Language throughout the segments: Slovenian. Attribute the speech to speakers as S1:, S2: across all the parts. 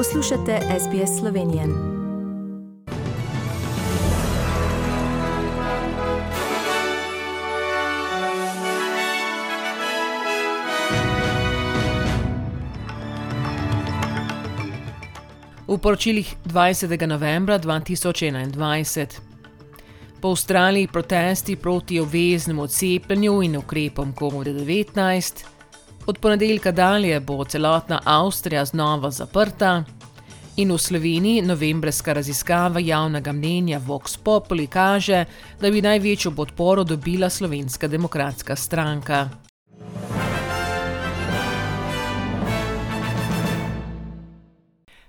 S1: Poslušate SBS Slovenije. V poročilih 20. novembra 2021. Po Avstraliji protesti proti obveznemu cepljenju in ukrepom COVID-19, Od ponedeljka dalje bo celotna Avstrija znova zaprta in v Sloveniji novembrska raziskava javnega mnenja Vox Populi kaže, da bi največjo podporo dobila Slovenska demokratska stranka.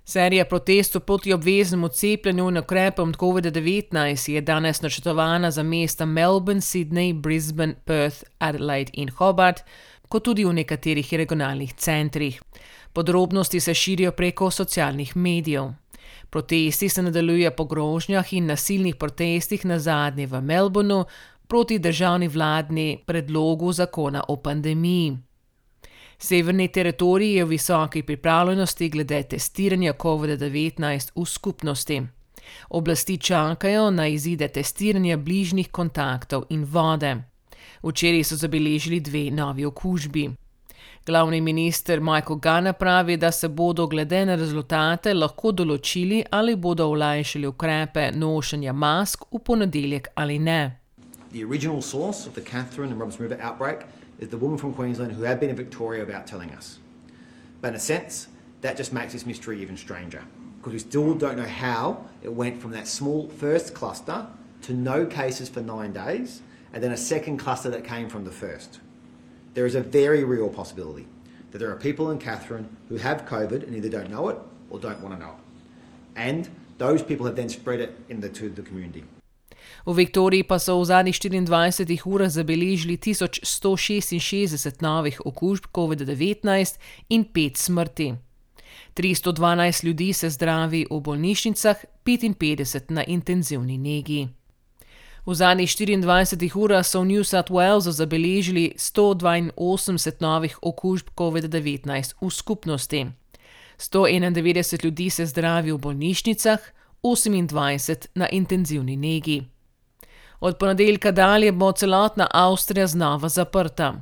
S1: Serija protestov proti obveznemu cepljenju in ukrepom COVID-19 je danes načrtovana za mesta Melbourne, Sydney, Brisbane, Perth, Adelaide in Hobart, kot tudi v nekaterih regionalnih centrih. Podrobnosti se širijo preko socialnih medijev. Protesti se nadaljujejo po grožnjah in nasilnih protestih na zadnje v Melbournu proti državni vladni predlogu zakona o pandemiji. Severni teritorij je v visoki pripravljenosti glede testiranja COVID-19 v skupnosti. Oblasti čakajo na izide testiranja bližnjih kontaktov in vode. Včeraj so zabeležili dve novi okužbi. Glavni minister Michael Gunn pravi, da se bodo glede na rezultate lahko določili, ali bodo olajšali ukrepe nošenja mask v ponedeljek ali ne. The original source of the Catherine and Roberts River outbreak is the woman from Queensland who had been in Victoria about telling us. But in a sense, that just makes this mystery even stranger because we still don't know how it went from that small first cluster to no cases for nine days and then a second cluster that came from the first. There is a very real possibility that there are people in Catherine who have COVID and either don't know it or don't want to know it. And those people have then spread it in the, to the community. V Viktoriji pa so v zadnjih 24 urah zabeležili 1166 novih okužb COVID-19 in 5 smrti. 312 ljudi se zdravi v bolnišnicah, 55 na intenzivni negi. V zadnjih 24 urah so v New South Walesu zabeležili 182 novih okužb COVID-19 v skupnosti. 191 ljudi se zdravi v bolnišnicah, 28 na intenzivni negi. Od ponedeljka dalje bo celotna Avstrija znova zaprta.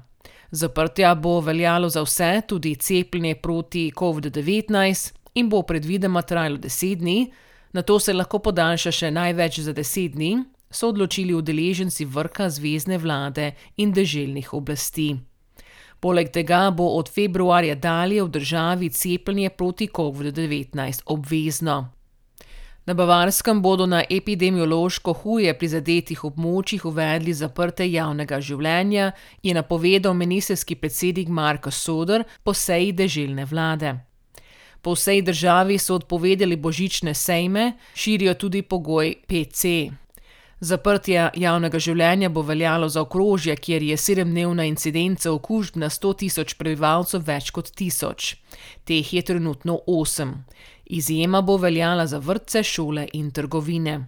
S1: Zaprtja bo veljalo za vse, tudi cepljenje proti COVID-19 in bo predvidoma trajalo 10 dni, na to se lahko podaljša še največ za 10 dni, so odločili udeleženci vrha zvezdne vlade in deželnih oblasti. Poleg tega bo od februarja dalje v državi cepljenje proti COVID-19 obvezno. Na Bavarskem bodo na epidemiološko huje prizadetih območjih uvedli zaprte javnega življenja, je napovedal ministerski predsednik Marko Soder po seji deželne vlade. Po vsej državi so odpovedali božične sejme, širijo tudi pogoj PC. Zaprtje javnega življenja bo veljalo za okrožje, kjer je sedemdnevna incidenca okužb na 100 tisoč prebivalcev več kot tisoč. Teh je trenutno osem. Izjema bo veljala za vrtce, šole in trgovine.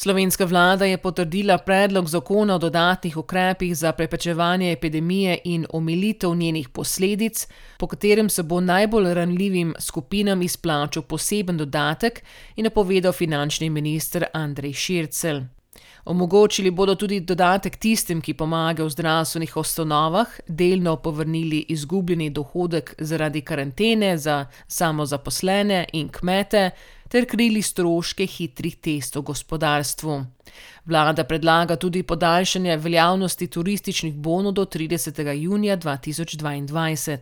S1: Slovenska vlada je potrdila predlog zakona o dodatnih ukrepih za preprečevanje epidemije in omilitev njenih posledic, po katerem se bo najbolj ranljivim skupinam izplačal poseben dodatek, je napovedal finančni minister Andrej Šircel. Omogočili bodo tudi dodatek tistim, ki pomagajo v zdravstvenih ustanovah, delno povrnili izgubljeni dohodek zaradi karantene za samozaposlene in kmete, ter krili stroške hitrih testov gospodarstvu. Vlada predlaga tudi podaljšanje veljavnosti turističnih bonov do 30. junija 2022.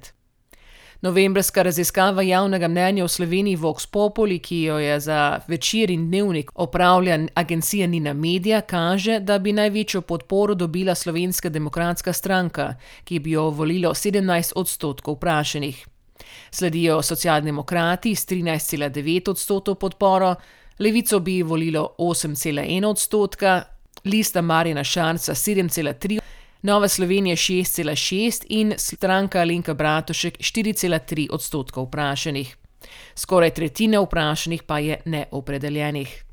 S1: Novembrska raziskava javnega mnenja v Sloveniji Vox Populi, ki jo je za večer in dnevnik opravlja agencija Nina Media, kaže, da bi največjo podporo dobila Slovenska demokratska stranka, ki bi jo volilo 17 odstotkov vprašanih. Sledijo socialdemokrati s 13,9 odstotkov podporo, levico bi volilo 8,1 odstotka, lista Marjana Šarca 7,3, Nova Slovenija 6,6 in stranka Alenka Bratušek 4,3 odstotkov vprašanih. Skoraj tretjina vprašanih pa je neopredeljenih.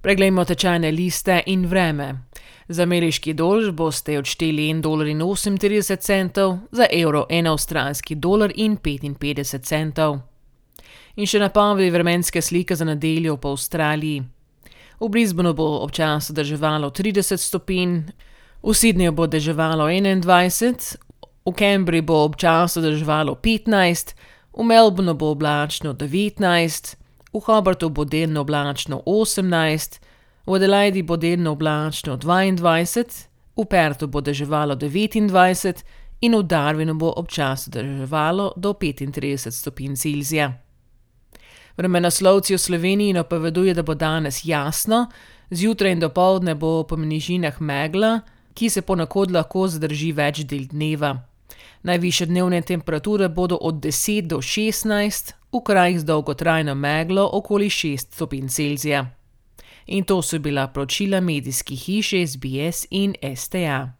S1: Preglejmo tečajne liste in vreme. Za ameriški dolar boste odšteli 1,38 dolarja, za evro 1 avstralski dolar in 55 centov. In še napovedi vremenske slike za nedeljo po Avstraliji. V Brisbaneu bo občasno deževalo 30 stopinj, v Sydneyju bo deževalo 21, v Canberri bo občasno deževalo 15, v Melbournu bo oblačno 19, v Hobartu bo delno oblačno 18, v Adelaidi bo delno oblačno 22, v Perthu bo deževalo 29 in v Darwinu bo občasno deževalo do 35 stopinj Celzija. Vremenoslovci v Sloveniji napovedujejo, da bo danes jasno, zjutraj in dopoldne bo po nižinah megla, ki se ponekod lahko zadrži več del dneva. Najvišje dnevne temperature bodo od 10 do 16, v krajih z dolgotrajno meglo okoli 6 stopinj Celzija. In to so bila poročila medijskih hiš SBS in STA.